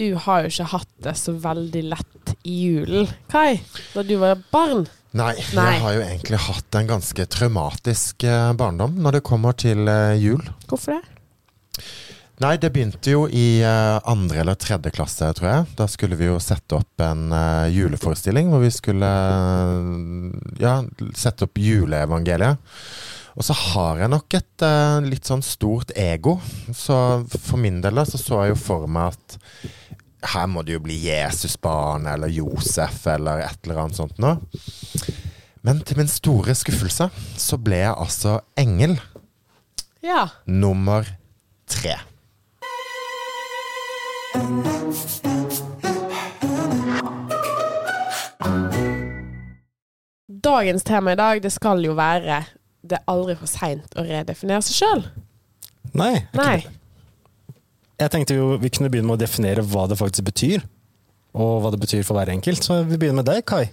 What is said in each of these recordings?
du har jo ikke hatt det så veldig lett i julen, Kai, da du var barn. Nei, Nei. jeg har jo egentlig hatt en ganske traumatisk eh, barndom når det kommer til eh, jul. Hvorfor det? Nei, det begynte jo i eh, andre eller tredje klasse, tror jeg. Da skulle vi jo sette opp en juleforestilling hvor vi skulle ja, sette opp juleevangeliet. Og så har jeg nok et litt sånn stort ego. Så for min del da, så så jeg jo for meg at her må det jo bli Jesusbarn eller Josef eller et eller annet sånt noe. Men til min store skuffelse så ble jeg altså engel Ja. nummer tre. Dagens tema i dag, det skal jo være det er aldri for seint å redefinere seg sjøl. Nei. ikke Nei. Jeg tenkte jo vi kunne begynne med å definere hva det faktisk betyr. Og hva det betyr for hver enkelt. Så vi begynner med deg, Kai.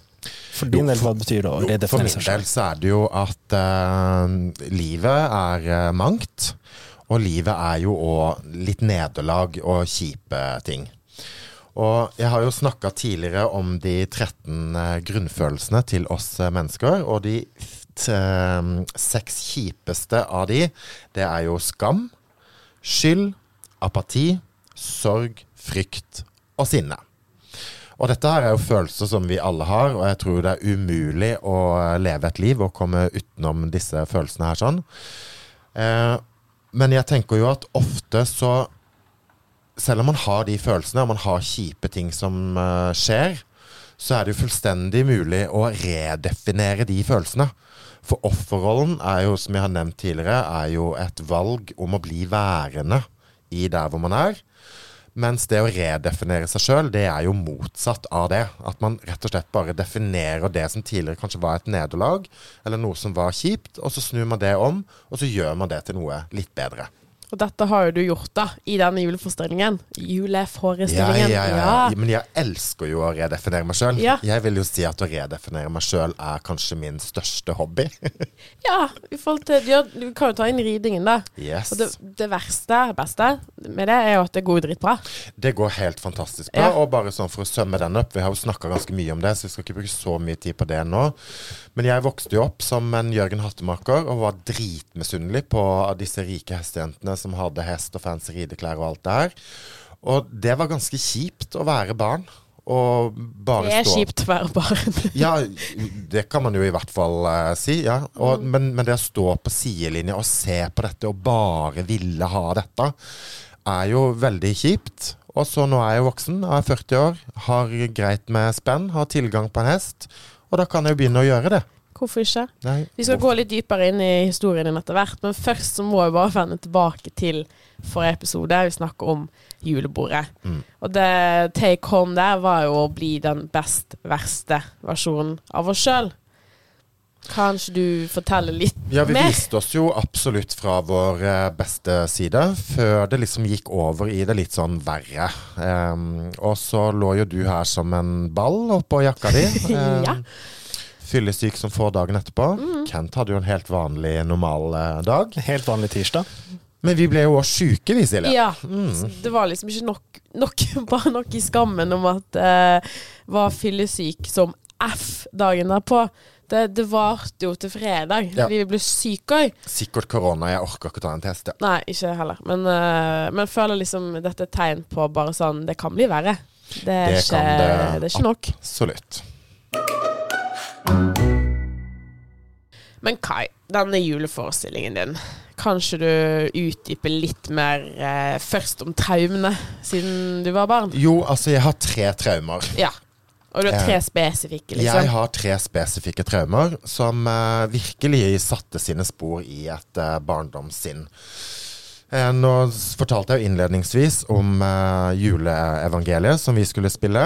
For din del, hva det betyr det å Jo, for min del så er det jo at uh, livet er uh, mangt. Og livet er jo òg litt nederlag og kjipe ting. Og jeg har jo snakka tidligere om de 13 eh, grunnfølelsene til oss mennesker. Og de seks kjipeste av de, det er jo skam, skyld, apati, sorg, frykt og sinne. Og dette her er jo følelser som vi alle har, og jeg tror det er umulig å leve et liv og komme utenom disse følelsene her sånn. Eh, men jeg tenker jo at ofte så Selv om man har de følelsene, og man har kjipe ting som eh, skjer, så er det jo fullstendig mulig å redefinere de følelsene. For offerrollen er jo, som jeg har nevnt tidligere, er jo et valg om å bli værende i der hvor man er. Mens det å redefinere seg sjøl, det er jo motsatt av det. At man rett og slett bare definerer det som tidligere kanskje var et nederlag, eller noe som var kjipt, og så snur man det om, og så gjør man det til noe litt bedre. Og dette har jo du gjort da, i denne juleforestillingen. Ja, Juleforestillingen. ja, ja. Men jeg elsker jo å redefinere meg sjøl. Ja. Jeg vil jo si at å redefinere meg sjøl er kanskje min største hobby. Ja, i forhold til ja, Du kan jo ta inn ridingen, da. yes. Og det, det verste, beste med det, er jo at det går dritbra. Det går helt fantastisk bra. Ja. Og bare sånn for å sømme den opp, vi har jo snakka ganske mye om det, så vi skal ikke bruke så mye tid på det nå. Men jeg vokste jo opp som en Jørgen Hattemaker og var dritmisunnelig på disse rike hestejentene som hadde hest og fancy rideklær og alt det her. Og det var ganske kjipt å være barn. Og bare Det er stå kjipt å være barn. ja, det kan man jo i hvert fall uh, si. ja. Og, men, men det å stå på sidelinja og se på dette og bare ville ha dette, er jo veldig kjipt. Og så nå er jeg jo voksen, jeg er 40 år, har greit med spenn, har tilgang på en hest. Og da kan jeg jo begynne å gjøre det. Hvorfor ikke? Nei, Vi skal gå litt dypere inn i historien din etter hvert, men først så må vi bare vende tilbake til forrige episode. Vi snakker om julebordet. Mm. Og det take home der var jo å bli den best verste versjonen av oss sjøl. Kanskje du forteller litt mer? Ja, vi mer? viste oss jo absolutt fra vår eh, beste side, før det liksom gikk over i det litt sånn verre. Um, og så lå jo du her som en ball oppå jakka di. Um, Ja. Fyllesyk som få dagen etterpå. Kent hadde jo en helt vanlig, normal eh, dag. Helt vanlig tirsdag. Men vi ble jo òg sjuke, vi, Silje. Ja. Mm. det var liksom ikke nok, nok bare nok i skammen om at uh, var fyllesyk som F dagen derpå. Det, det varte jo til fredag. Ja. Vi ble syke òg. Sikkert korona. Jeg orker ikke ta en test, ja. Nei, ikke heller. Men, uh, men føler liksom dette er tegn på bare sånn Det kan bli verre. Det er, Det ikke, kan det. det er ikke nok. Absolutt. Men Kai, denne juleforestillingen din, kanskje du utdyper litt mer eh, først om traumene, siden du var barn? Jo, altså, jeg har tre traumer. Ja. Og du har tre spesifikke, spesifikke, Jeg liksom? har tre spesifikke traumer som eh, virkelig satte sine spor i et uh, barndomssinn. Eh, nå fortalte jeg jo innledningsvis om eh, juleevangeliet som vi skulle spille.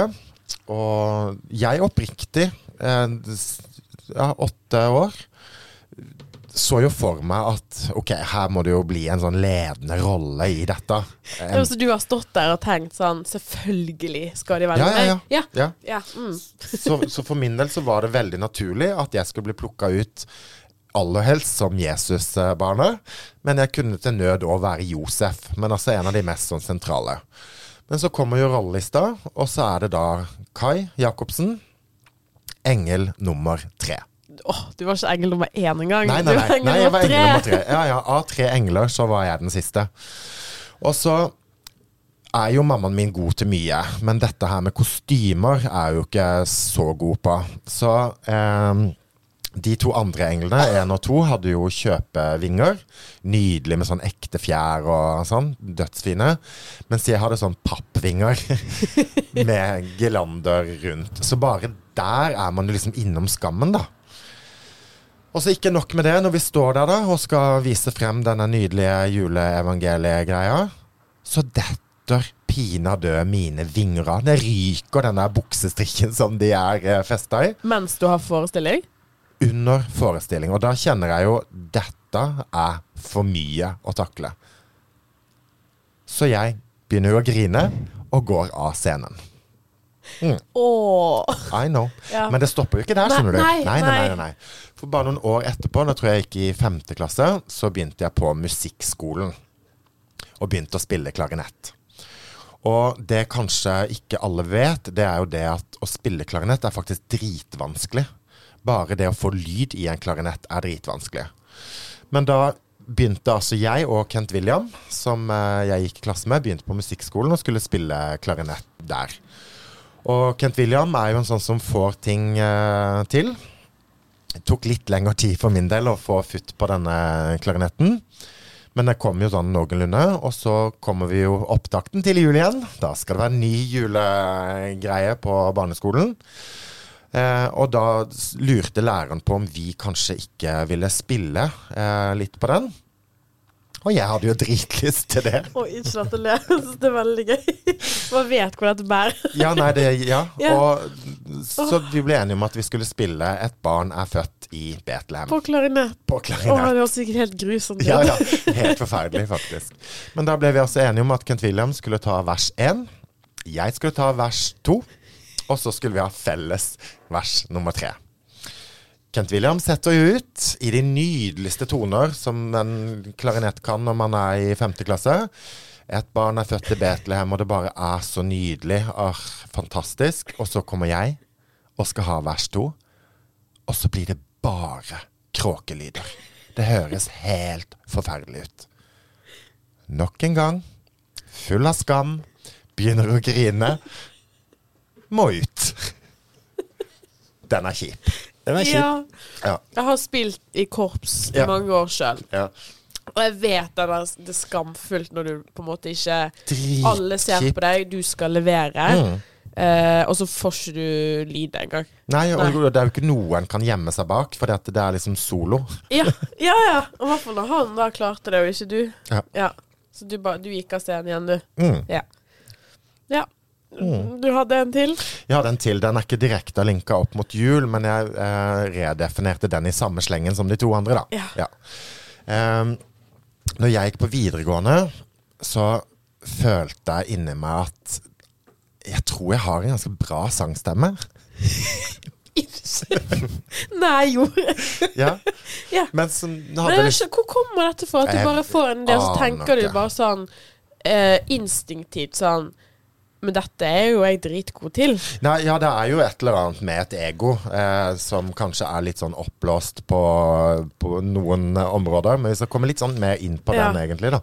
Og jeg oppriktig, eh, ja, åtte år, så jo for meg at ok, her må det jo bli en sånn ledende rolle i dette. Det ja, så du har stått der og tenkt sånn Selvfølgelig skal de velge Ja, ja, ja. meg. Ja. Ja, ja. Mm. så, så for min del så var det veldig naturlig at jeg skulle bli plukka ut aller helst som Jesusbarnet. Men jeg kunne til nød òg være Josef. Men altså en av de mest sånn sentrale. Men så kommer jo rollelista, og så er det da Kai Jacobsen, engel nummer tre. Åh, du var ikke engel nummer én engang. Nei, nei, nei, nei, jeg var engel nummer tre. Ja, ja, Av tre engler så var jeg den siste. Og så er jo mammaen min god til mye, men dette her med kostymer er jo ikke så god på. Så eh, de to andre englene, én og to, hadde jo kjøpevinger. Nydelig med sånn ekte fjær og sånn. Dødsfine. Mens jeg hadde sånn pappvinger med gelander rundt. Så bare der er man jo liksom innom skammen, da. Og så ikke nok med det, når vi står der da og skal vise frem denne nydelige juleevangeliegreia, så detter pinadø mine vinger av. Det ryker den der buksestrikken som de er eh, festa i, Mens du har forestilling? under forestilling. Og da kjenner jeg jo dette er for mye å takle. Så jeg begynner jo å grine og går av scenen. Åh. I know. Ja. Men det stopper jo ikke der, Nei, skjønner du. nei, nei, nei, nei. nei, nei. For bare noen år etterpå, da tror jeg jeg gikk i femte klasse, så begynte jeg på musikkskolen. Og begynte å spille klarinett. Og det kanskje ikke alle vet, det er jo det at å spille klarinett er faktisk dritvanskelig. Bare det å få lyd i en klarinett er dritvanskelig. Men da begynte altså jeg og Kent William, som eh, jeg gikk i klasse med, begynte på musikkskolen og skulle spille klarinett der. Og Kent William er jo en sånn som får ting eh, til. Det tok litt lengre tid for min del å få futt på denne klarinetten. Men det kom jo sånn noenlunde. Og så kommer vi jo opptakten til jul igjen. Da skal det være en ny julegreie på barneskolen. Eh, og da lurte læreren på om vi kanskje ikke ville spille eh, litt på den. Og jeg hadde jo dritlyst til det. Og ikke la det le. Det er veldig gøy. Man vet hvor dette bærer. Ja, nei, det, ja. Ja. Og så vi ble enige om at vi skulle spille 'Et barn er født i Betlehem' På klarinett. på Åh, Å, det var sikkert helt grusomt. Ja, ja. Helt forferdelig, faktisk. Men da ble vi altså enige om at Kent William skulle ta vers én. Jeg skulle ta vers to. Og så skulle vi ha felles vers nummer tre. Kent William setter ut i de nydeligste toner som en klarinett kan når man er i femte klasse. Et barn er født i Betlehem, og det bare er så nydelig. Ah, fantastisk. Og så kommer jeg og skal ha vers to, og så blir det bare kråkelyder. Det høres helt forferdelig ut. Nok en gang, full av skam, begynner å grine. Må ut. Den er kjip. Den er kjip. Ja. Ja. Jeg har spilt i korps i Ja. mange år sjøl. ja. Og jeg vet det er, det er skamfullt når du på en måte ikke Dritkjipt. Alle ser på deg, du skal levere, Mm. eh, og så får ikke du lyd engang. Nei, og Nei. det er jo ikke noe en kan gjemme seg bak, for det er liksom solo. Ja, ja. ja. Og I hvert fall når han da klarte det, og ikke du. Ja. Så du, ba, du gikk av scenen igjen, du. Mm. Ja. ja. Mm. Du hadde en til? Jeg hadde en til. Den er ikke direkte linka opp mot jul, men jeg eh, redefinerte den i samme slengen som de to andre, da. Ja. Ehm, når jeg gikk på videregående, så følte jeg inni meg at jeg tror jeg har en ganske bra sangstemme. Nei, jo. Ja. Ja. Men så hadde ikke, hvor kommer dette fra? At du bare får en del, så tenker du bare sånn eh, instinktivt sånn Men dette er jo jeg dritgod til. Nei, ja, det er jo et eller annet med et ego eh, som kanskje er litt sånn oppblåst på, på noen områder. Men vi skal komme litt sånn mer inn på Ja. den, egentlig, da.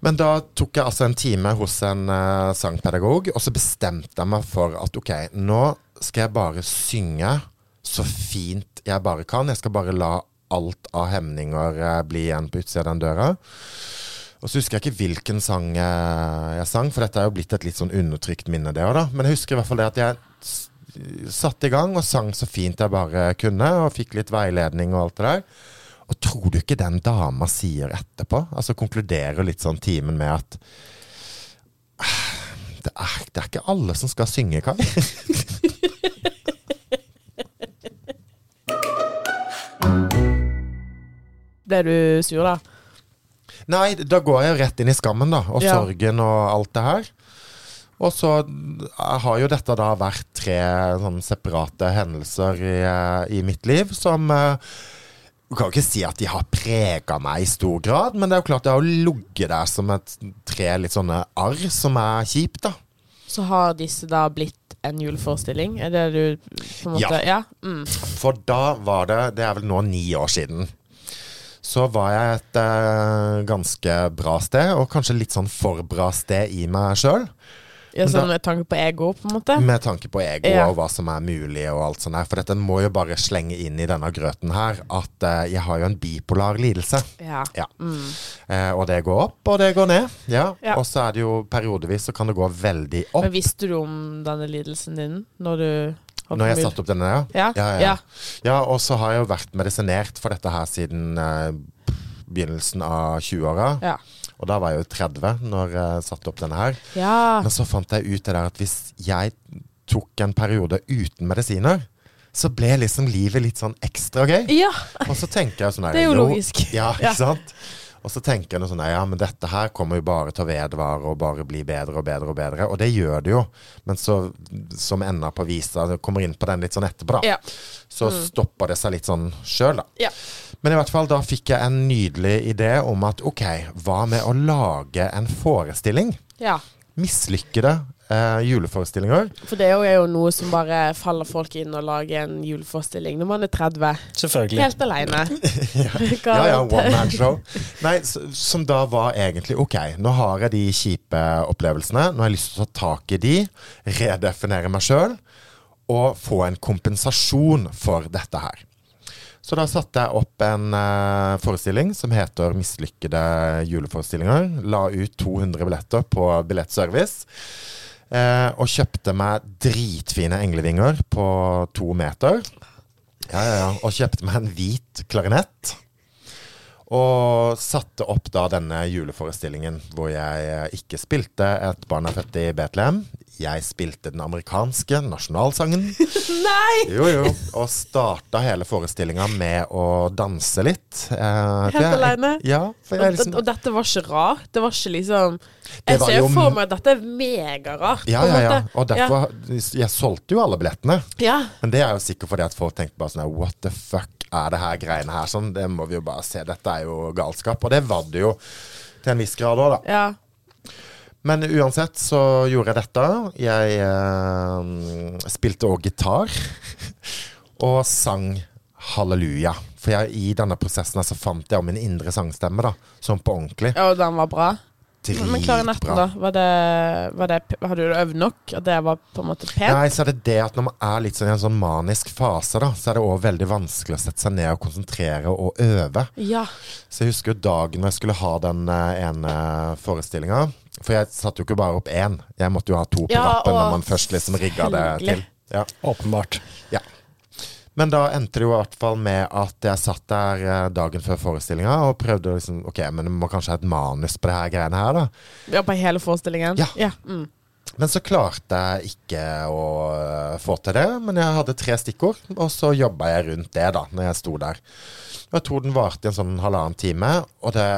Men da tok jeg altså en time hos en eh, sangpedagog, og så bestemte jeg meg for at ok, nå skal jeg bare synge så fint jeg bare kan. Jeg skal bare la alt av hemninger eh, bli igjen på utsida av den døra. Og så husker jeg ikke hvilken sang jeg sang, for dette er jo blitt et litt sånn undertrykt minne, det òg, da. Men jeg husker i hvert fall det at jeg satte i gang og sang så fint jeg bare kunne, og fikk litt veiledning og alt det der. Og tror du ikke den dama sier etterpå? Altså konkluderer litt sånn timen med at «Ah, det er, det er ikke alle som skal synge, Kai. Ble du sur, da? Nei, da går jeg rett inn i skammen, da. Og Ja. sorgen og alt det her. Og så har jo dette da vært tre sånn separate hendelser i, eh, i mitt liv som eh, Du kan jo ikke si at de har prega meg i stor grad, men det er jo klart det har jo ligget der som et tre litt sånne arr som er kjipt, da. Så har disse da blitt en juleforestilling? Er det du på en måte Ja. Ja. Mm. For da var det Det er vel nå ni år siden. Så var jeg et uh, ganske bra sted, og kanskje litt sånn for bra sted i meg sjøl. ja sånn med tanke på ego, på en måte? Med tanke på ego Ja. og hva som er mulig og alt sånt der. For dette må jo bare slenge inn i denne grøten her at uh, jeg har jo en bipolar lidelse. Ja. Ja. Mm. Uh, og det går opp, og det går ned. Ja. Ja. Og så er det jo periodevis så kan det gå veldig opp. Men visste du om denne lidelsen din når du Når jeg satte opp denne, ja. Ja. Ja, ja. og så har jeg jo vært medisinert for dette her siden eh, begynnelsen av 20-åra. Ja. Og da var jeg jo 30 når jeg satte opp denne her. ja. Men så fant jeg ut det der at hvis jeg tok en periode uten medisiner, så ble liksom livet litt sånn ekstra gøy. Ja, Og så tenker jeg sånn her det er jo logisk. Ja, Ja. ikke sant? Og så tenker en sånn ja, men dette her kommer jo bare til å vedvare og bare bli bedre og bedre og bedre. Og det gjør det jo. Men så, som ender på visa, kommer inn på den litt sånn etterpå, da. Ja. Så stopper det seg litt sånn sjøl, da. Ja. Men i hvert fall, da fikk jeg en nydelig idé om at ok, hva med å lage en forestilling? ja. Mislykkede eh, juleforestillinger. For det er jo- noe som bare faller folk inn og lager en juleforestilling når man er 30. Selvfølgelig. Helt aleine. Ja, ja, one man show. Nei, som da var egentlig ok, nå har jeg de kjipe opplevelsene. Nå har jeg lyst til å ta tak i de, redefinere meg sjøl og få en kompensasjon for dette her. Så da satte jeg opp en uh, forestilling som heter 'Mislykkede juleforestillinger'. La ut 200 billetter på Billettservice. Eh, og kjøpte meg dritfine englevinger på to meter. Ja, ja, ja. Og kjøpte meg en hvit klarinett. Og satte opp da denne juleforestillingen hvor jeg eh, ikke spilte 'Et barn er født i Betlehem'. Jeg spilte den amerikanske nasjonalsangen. Nei! Jo, jo. Og starta hele forestillinga med å danse litt. Eh, Helt aleine? Ja. Og, liksom, og dette var ikke rart? Det var ikke liksom Jeg ser jo for meg at dette er megarart. ja, ja, ja. Og derfor Jeg solgte jo alle billettene. Ja. Men det er jo sikkert fordi at folk tenkte bare sånn What the fuck er det her greiene her? Sånn, det må vi jo bare se. Dette er jo galskap. Og det var det jo til en viss grad òg, da. ja. Men uansett så gjorde jeg dette. Jeg eh, spilte òg gitar. og sang halleluja. For jeg, i denne prosessen så fant jeg min indre sangstemme, da. Sånn på ordentlig. Og den var bra? Men klarinetten, Dritbra. da? Var det, var det, hadde du øvd nok? At det var på en måte pent? Nei, så er det det at når man er litt sånn i en sånn manisk fase, da, så er det òg veldig vanskelig å sette seg ned og konsentrere og øve. Ja. Så jeg husker jo dagen når jeg skulle ha den eh, ene forestillinga. For jeg satte jo ikke bare opp én, jeg måtte jo ha to på Ja, rappen når man først liksom rigga det til. Ja. Åpenbart. Ja. Men da endte det jo i hvert fall med at jeg satt der eh, dagen før forestillinga og prøvde å liksom Ok, men det må kanskje ha et manus på det her greiene her, da. ja, på hele forestillingen? Ja. Mm. Men så klarte jeg ikke å eh, få til det. Men jeg hadde tre stikkord, og så jobba jeg rundt det da, når jeg sto der. Og jeg tror den varte i en sånn halvannen time, og det,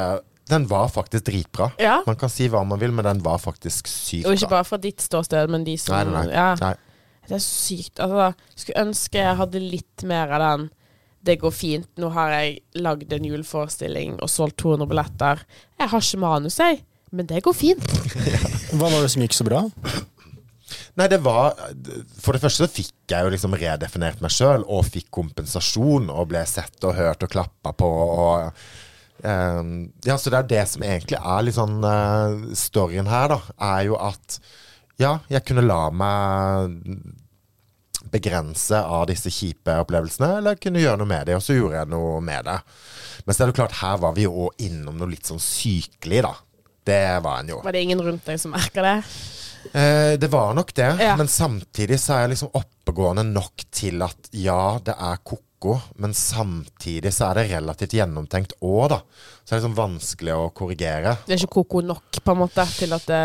den var faktisk dritbra. Ja. Man kan si hva man vil, men den var faktisk sykt bra. Og ikke bare fra ditt ståsted, men de som Nei, nei, nei. Ja. nei. Det er sykt. Altså, skulle ønske jeg hadde litt mer av den det går fint. Nå har jeg lagd en juleforestilling og solgt 200 billetter. Jeg har ikke manus, jeg. Men det går fint. Hva var det som gikk så bra? Nei, det var For det første så fikk jeg jo liksom redefinert meg sjøl, og fikk kompensasjon, og ble sett og hørt og klappa på, og eh, Ja, så det er det som egentlig er litt sånn uh, Storyen her, da, er jo at ja, jeg kunne la meg begrense av disse kjipe opplevelsene, eller kunne gjøre noe med det, og så gjorde jeg noe med det. Men så er det klart, her var vi jo innom noe litt sånn sykelig, da. Det var en jo. Var det ingen rundt deg som merka det? Eh, det var nok det, Ja. men samtidig så er jeg liksom oppegående nok til at ja, det er ko-ko, men samtidig så er det relativt gjennomtenkt òg, da. Så det er liksom vanskelig å korrigere. Det er ikke koko nok, på en måte, til at det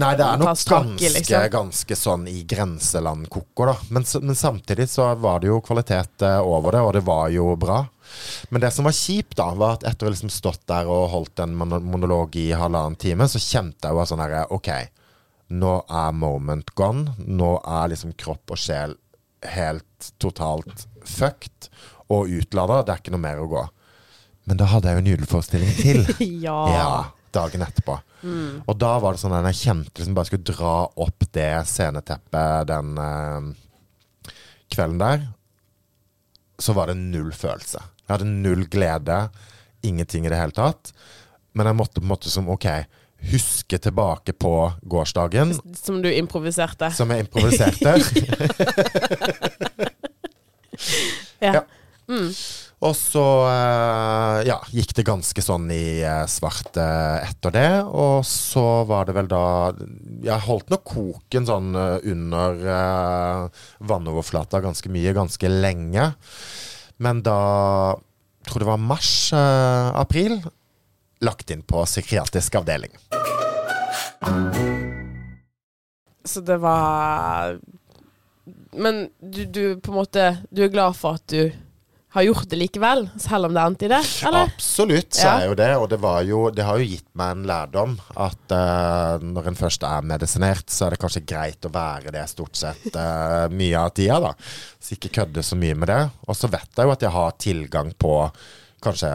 Nei, det er nok tas tak ganske, liksom. ganske sånn i grenseland koko, da. Men, men samtidig så var det jo kvalitet eh, over det, og det var jo bra. Men det som var kjipt, da, var at etter å ha liksom stått der og holdt en monolog i halvannen time, så kjente jeg jo sånn herre OK, nå er moment gone. Nå er liksom kropp og sjel helt totalt fucked og utlada. Det er ikke noe mer å gå. Men da hadde jeg jo en juleforestilling til. ja. Ja, dagen etterpå. Og da var det sånn at jeg kjente liksom bare skulle dra opp det sceneteppet den eh, kvelden der. Så var det null følelse. Jeg hadde null glede. Ingenting i det hele tatt. Men jeg måtte på en måte som OK, huske tilbake på gårsdagen, Som du improviserte. som jeg improviserte. Ja. Ja. Og så eh, ja, gikk det ganske sånn i eh, svart eh, etter det. Og så var det vel da Jeg holdt nok koken sånn eh, under eh, vannoverflata ganske mye, ganske lenge. Men da jeg tror det var mars-april. Lagt inn på psykiatrisk avdeling. Så det var Men du, du på en måte Du er glad for at du har gjort det likevel, selv om det endte i det? Eller? Absolutt, så Ja. er jo det. Og det, var jo, det har jo gitt meg en lærdom at uh, når en først er medisinert, så er det kanskje greit å være det stort sett uh, mye av tida, da. Så ikke kødde så mye med det. Og så vet jeg jo at jeg har tilgang på kanskje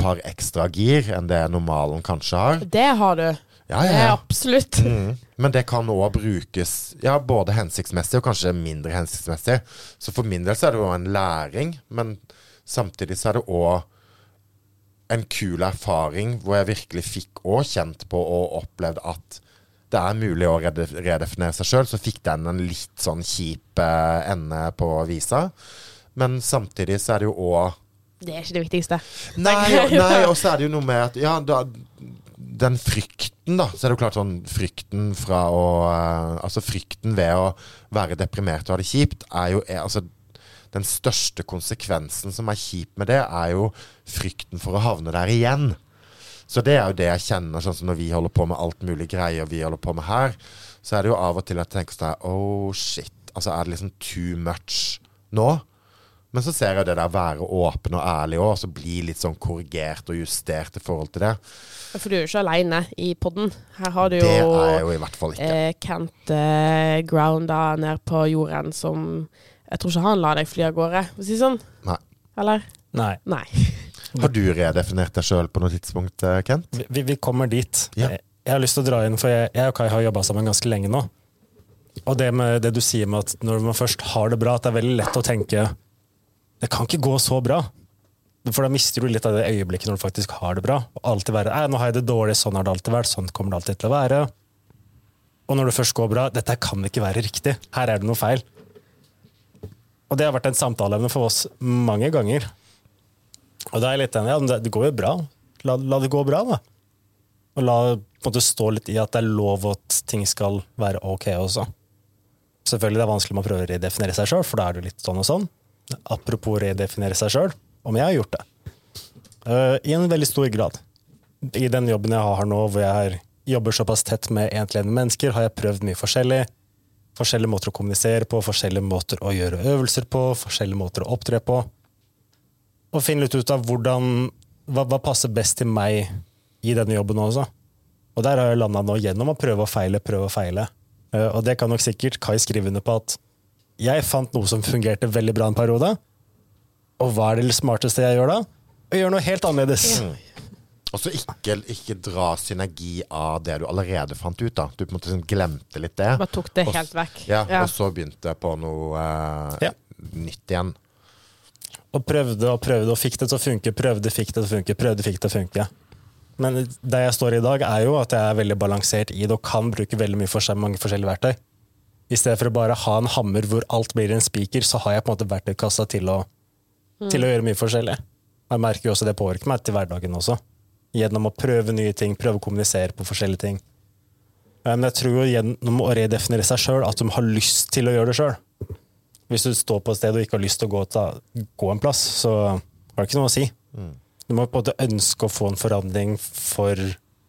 par ekstra gir enn det normalen kanskje har. Det har du. Ja, ja, ja. absolutt. Mm. Men det kan òg brukes ja, både hensiktsmessig og kanskje mindre hensiktsmessig. Så for min del så er det jo en læring, men samtidig så er det òg en kul erfaring hvor jeg virkelig fikk òg kjent på og opplevd at det er mulig å redefinere seg sjøl. Så fikk den en litt sånn kjip eh, ende på visa. Men samtidig så er det jo òg Det er ikke det viktigste. Nei, nei, og så er det jo noe med at Ja, da, den frykten, da. Så er det jo klart sånn Frykten fra å eh, Altså frykten ved å være deprimert og ha det kjipt, er jo er, altså Den største konsekvensen som er kjip med det, er jo frykten for å havne der igjen. Så det er jo det jeg kjenner, sånn som når vi holder på med alt mulig greier vi holder på med her, så er det jo av og til at jeg tenker sånn Oh shit. Altså er det liksom too much nå? Men så ser jeg det der være åpen og ærlig òg, og så bli litt sånn korrigert og justert i forhold til det. For du er jo ikke aleine i podden. Her har du Det jo, er jeg jo i hvert fall ikke. eh, Kent eh, Grounda ned på jorden som Jeg tror ikke han lar deg fly av gårde, for å si det sånn. Nei. Eller? Nei. Nei. Har du redefinert deg sjøl på noe tidspunkt, eh, Kent? Vi, vi- kommer dit. Ja. Jeg, jeg har lyst til å dra inn, for jeg, jeg og Kai har jobba sammen ganske lenge nå. Og det med det du sier med at når man først har det bra, at det er veldig lett å tenke det kan ikke gå så bra. For da mister du litt av det øyeblikket når du faktisk har det bra. Og alltid være 'nå har jeg det dårlig, sånn har det alltid vært', sånn kommer det alltid til å være. Og når det først går bra 'dette kan ikke være riktig', her er det noe feil'. Og det har vært en samtaleevne for oss mange ganger. Og da er jeg litt enig, ja, det, går jo bra. La, la det gå bra, da. Og la måte stå litt i at det er lov at ting skal være ok også. Selvfølgelig det er vanskelig å prøve å redefinere seg sjøl, for da er det litt sånn og sånn. Apropos redefinere seg sjøl, om jeg har gjort det. Uh, I en veldig stor grad. I den jobben jeg har nå, hvor jeg jobber såpass tett med entledende mennesker, har jeg prøvd mye forskjellig. Forskjellige måter å kommunisere på, forskjellige måter å gjøre øvelser på, forskjellige måter å opptre på. Og finne litt ut av hvordan, hva, hva passer best til meg i denne jobben også. Og der har jeg landa nå gjennom å prøve og feile, prøve og feile. Uh, og det kan nok sikkert Kai skrive under på at jeg fant noe som fungerte veldig bra en periode. Og hva er det smarteste jeg gjør da? Å gjøre noe helt annerledes. Og så ikke, ikke dra synergi av det du allerede fant ut. da. Du på en måte sånn glemte litt det. Bare tok det Og helt vekk. Ja, Ja. Og så begynte jeg på noe eh, Ja. nytt igjen. Og prøvde og prøvde og fikk det til å funke, prøvde, fikk det til å funke, prøvde, fikk det til å funke. Men der jeg står i dag, er jo at jeg er veldig balansert i det og kan bruke veldig mye forskjell, mange forskjellige verktøy. I stedet for å bare ha en hammer hvor alt blir en spiker, så har jeg på en måte verktøykassa til mm. til å gjøre mye forskjellig. Jeg merker jo også det påvirker meg til hverdagen også. Gjennom å prøve nye ting, prøve å kommunisere på forskjellige ting. Eh, Men jeg tror jo gjennom å redefinere seg sjøl at de har lyst til å gjøre det sjøl. Hvis du står på et sted og ikke har lyst til å gå, ta, gå en plass, så har det ikke noe å si. Du må på en måte ønske å få en forandring for,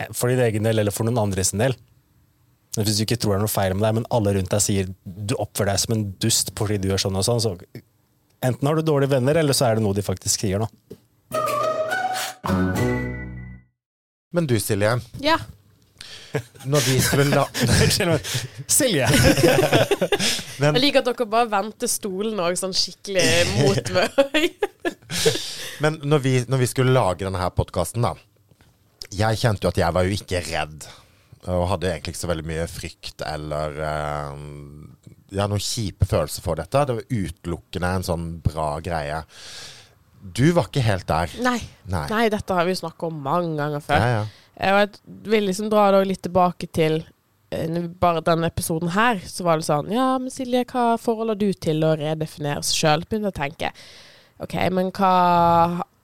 for din egen del eller for noen andre sin del. Hvis du ikke tror det er noe feil med deg, men alle rundt deg sier du oppfører deg som en dust fordi du gjør sånn og sånn, så enten har du dårlige venner, eller så er det noe de faktisk sier. nå. Men du, Silje. Ja. Når vi skulle la Silje! Men Jeg liker at dere bare vendte stolen òg sånn skikkelig mot meg. Men når vi, når vi skulle lage denne her podkasten, da. Jeg kjente jo at jeg var jo ikke redd. Og hadde egentlig ikke så veldig mye frykt eller eh, Ja, noen kjipe følelser for dette. Det var utelukkende en sånn bra greie. Du var ikke helt der. Nei. Nei. Nei, dette har vi jo snakka om mange ganger før. Ja, ja. Jeg vil liksom dra det litt tilbake til eh, bare denne episoden her. Så var det sånn Ja, men Silje, hva forhold har du til å redefinere seg sjøl? Begynte å tenke. OK, men hva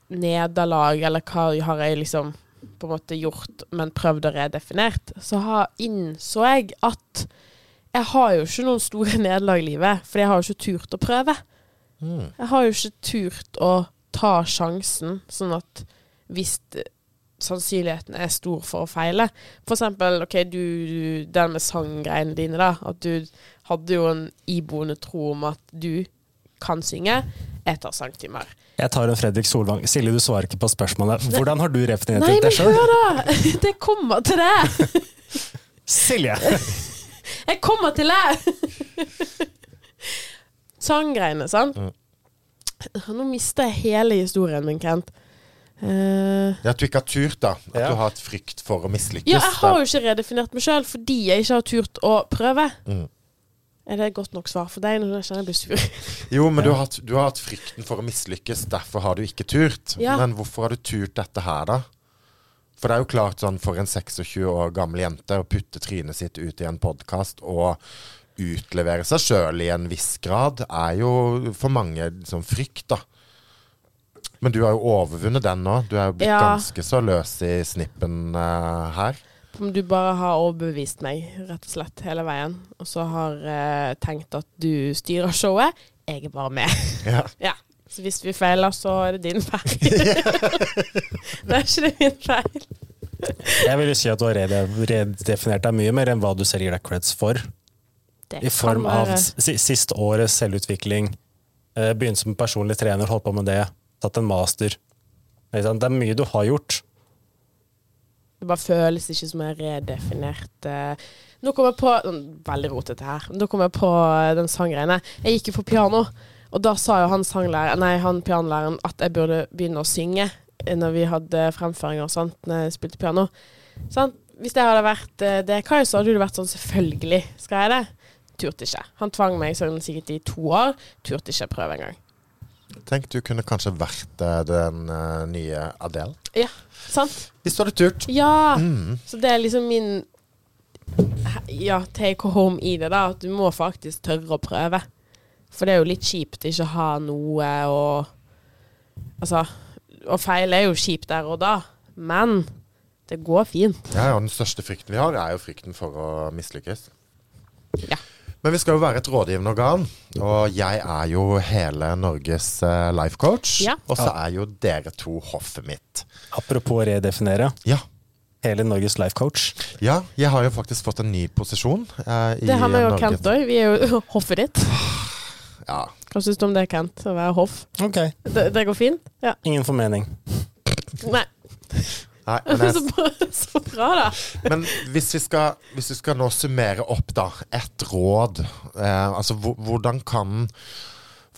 nederlag, eller hva har jeg liksom på en måte gjort, men prøvd å redefinert? Så har, innså jeg at jeg har jo ikke noen store nederlag i livet, for jeg har jo ikke turt å prøve. Mm. Jeg har jo ikke turt å ta sjansen, sånn at hvis sannsynligheten er stor for å feile For eksempel, OK, du, du den med sanggreiene dine, da. At du hadde jo en iboende tro om at du kan synge. Jeg tar sangtimer. Jeg tar en Fredrik Solvang. Silje, du svarer ikke på spørsmålet. Hvordan har du redefinert deg selv? Nei, men hør, da! Det kommer til det! Silje! Jeg kommer til det! Sanggreiene, sant? Mm. Nå mister jeg hele historien min, Kent. Uh, Det at du ikke har turt, da. At Ja. du har hatt frykt for å mislykkes. Ja, jeg har jo ikke redefinert meg sjøl fordi jeg ikke har turt å prøve. Mm. Er det et godt nok svar for deg? Når jeg kjenner jeg blir sur. Jo, men du, har hatt, du har hatt frykten for å mislykkes, derfor har du ikke turt. Ja. Men hvorfor har du turt dette her, da? For det er jo klart sånn for en 26 år gammel jente å putte trynet sitt ut i en podkast og utlevere seg sjøl i en viss grad, er jo for mange liksom, frykt, da. Men du har jo overvunnet den nå. Du er jo blitt Ja. ganske så løs i snippen uh, her. Om du bare har overbevist meg, rett og slett, hele veien, og så har eh, tenkt at du styrer showet, jeg er bare med. Ja. Ja. Så hvis vi feiler, så er det din feil. det er ikke det min feil. Jeg vil jo si at du har redefinert deg mye mer enn hva du selv gir deg creds for. Det I form av siste årets selvutvikling. Eh, Begynte som personlig trener, holdt på med det. Tatt en master. Det er mye du har gjort. Det bare føles ikke som en redefinert eh. Nå kom jeg på Veldig rotete her. Nå kom jeg på eh, den sanggreiene. Jeg gikk jo på piano, og da sa jo han nei, han pianolæreren at jeg burde begynne å synge når vi hadde fremføringer og sånt, når jeg spilte piano. Sånn? Hvis det hadde vært eh, det, Kai, så hadde det vært sånn selvfølgelig skal jeg det. Turte ikke. Han tvang meg sånn sikkert i to år. Turte ikke prøve engang. Tenk du kunne kanskje vært den eh, nye Adele. Ja, sant? Hvis du hadde turt. Ja! Mm. Så det er liksom min Ja, take home i det, da. At du må faktisk tørre å prøve. For det er jo litt kjipt ikke å ha noe å Altså, å feile er jo kjipt der og da, men det går fint. Ja, ja, Den største frykten vi har, er jo frykten for å mislykkes. Ja. Men vi skal jo være et rådgivende organ, og jeg er jo hele Norges uh, life coach. Ja. Og så er jo dere to hoffet mitt. Apropos redefinere. Ja. Hele Norges life coach. ja, jeg har jo faktisk fått en ny posisjon. eh, i Det har vi jo Norge. Kent òg. Vi er jo hoffet ditt. Ja. Hva syns du om det, Kent? Å være hoff? Ok. Det, det går fint? Ja. Ingen formening. Nei. Nei, men, jeg, Så bra, så bra, da. men hvis, vi skal, hvis vi skal nå summere opp, da. Et råd. Eh, altså, hvordan kan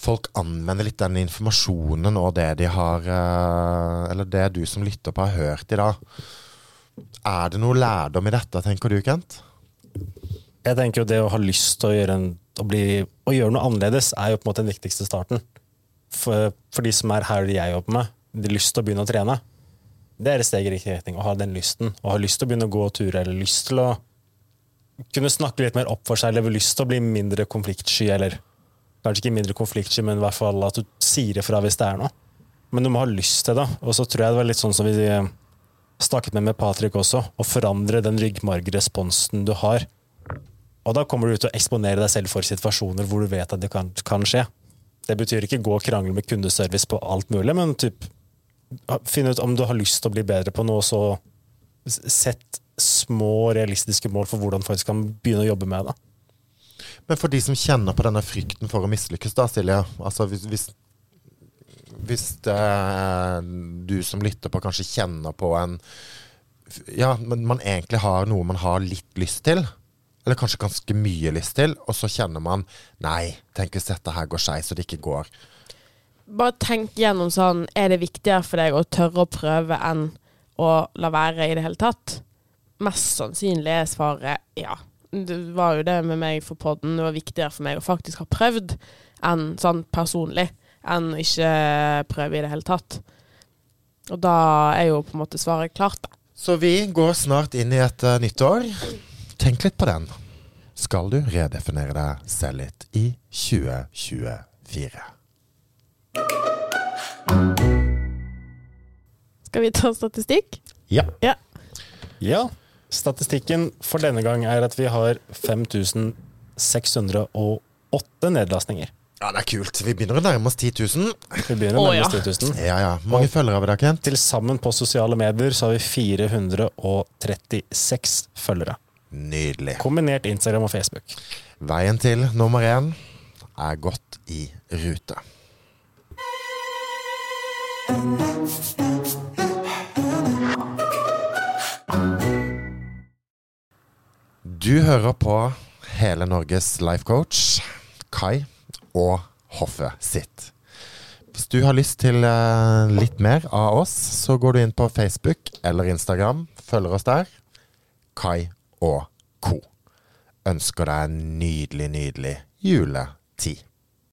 folk anvende litt den informasjonen og det de har eh, Eller det du som lytter på har hørt i dag. Er det noe lærdom i dette, tenker du, Kent? Jeg tenker jo det å ha lyst til å gjøre, en, å bli, å gjøre noe annerledes, er jo på en måte den viktigste starten. For, for de som er her jeg jobber med, de har lyst til å begynne å trene. Det er et steg i riktig retning. Å ha den lysten. Å ha lyst til å begynne å gå turer, eller lyst til å kunne snakke litt mer opp for seg, eller lyst til å bli mindre konfliktsky, eller kanskje ikke mindre konfliktsky, men i hvert fall at du sier ifra hvis det er noe. Men du må ha lyst til det. Og så tror jeg det var litt sånn som vi eh, snakket med med Patrick også, å forandre den ryggmargresponsen du har. Og da kommer du ut og eksponere deg selv for situasjoner hvor du vet at det kan, kan skje. Det betyr ikke gå og krangle med kundeservice på alt mulig, men typ, finne ut om du har lyst til å bli bedre på noe, så sett små, realistiske mål for hvordan du faktisk kan begynne å jobbe med det. Men for de som kjenner på denne frykten for å mislykkes, da, Silje. Altså hvis, hvis, hvis det, du som lytter på, kanskje kjenner på en Ja, men man egentlig har noe man har litt lyst til. Eller kanskje ganske mye lyst til, og så kjenner man Nei, tenk hvis dette her går skeis og det ikke går. Bare tenk gjennom sånn Er det viktigere for deg å tørre å prøve enn å la være i det hele tatt? Mest sannsynlig er svaret ja. Det var jo det med meg for podden. Det var viktigere for meg å faktisk ha prøvd enn sånn personlig. Enn å ikke prøve i det hele tatt. Og da er jo på en måte svaret klart, da. Så vi går snart inn i et uh, nytt år. Tenk litt på den. Skal du redefinere deg selv litt i 2024? Skal vi ta statistikk? Ja. Ja. Ja. Statistikken for denne gang er at vi har 5608 nedlastninger. ja, det er kult. Vi begynner å nærme oss 10 000. Vi begynner å nærme oss 10 000. Ja, ja. Mange følgere har vi da, Kent? Til sammen på sosiale medier så har vi 436 følgere. Nydelig. Kombinert Instagram og Facebook. Veien til nummer én er godt i rute. Du hører på hele Norges life coach, Kai og hoffet sitt. Hvis du har lyst til eh, litt mer av oss, så går du inn på Facebook eller Instagram. Følger oss der. Kai og co. Ønsker deg en nydelig, nydelig juletid.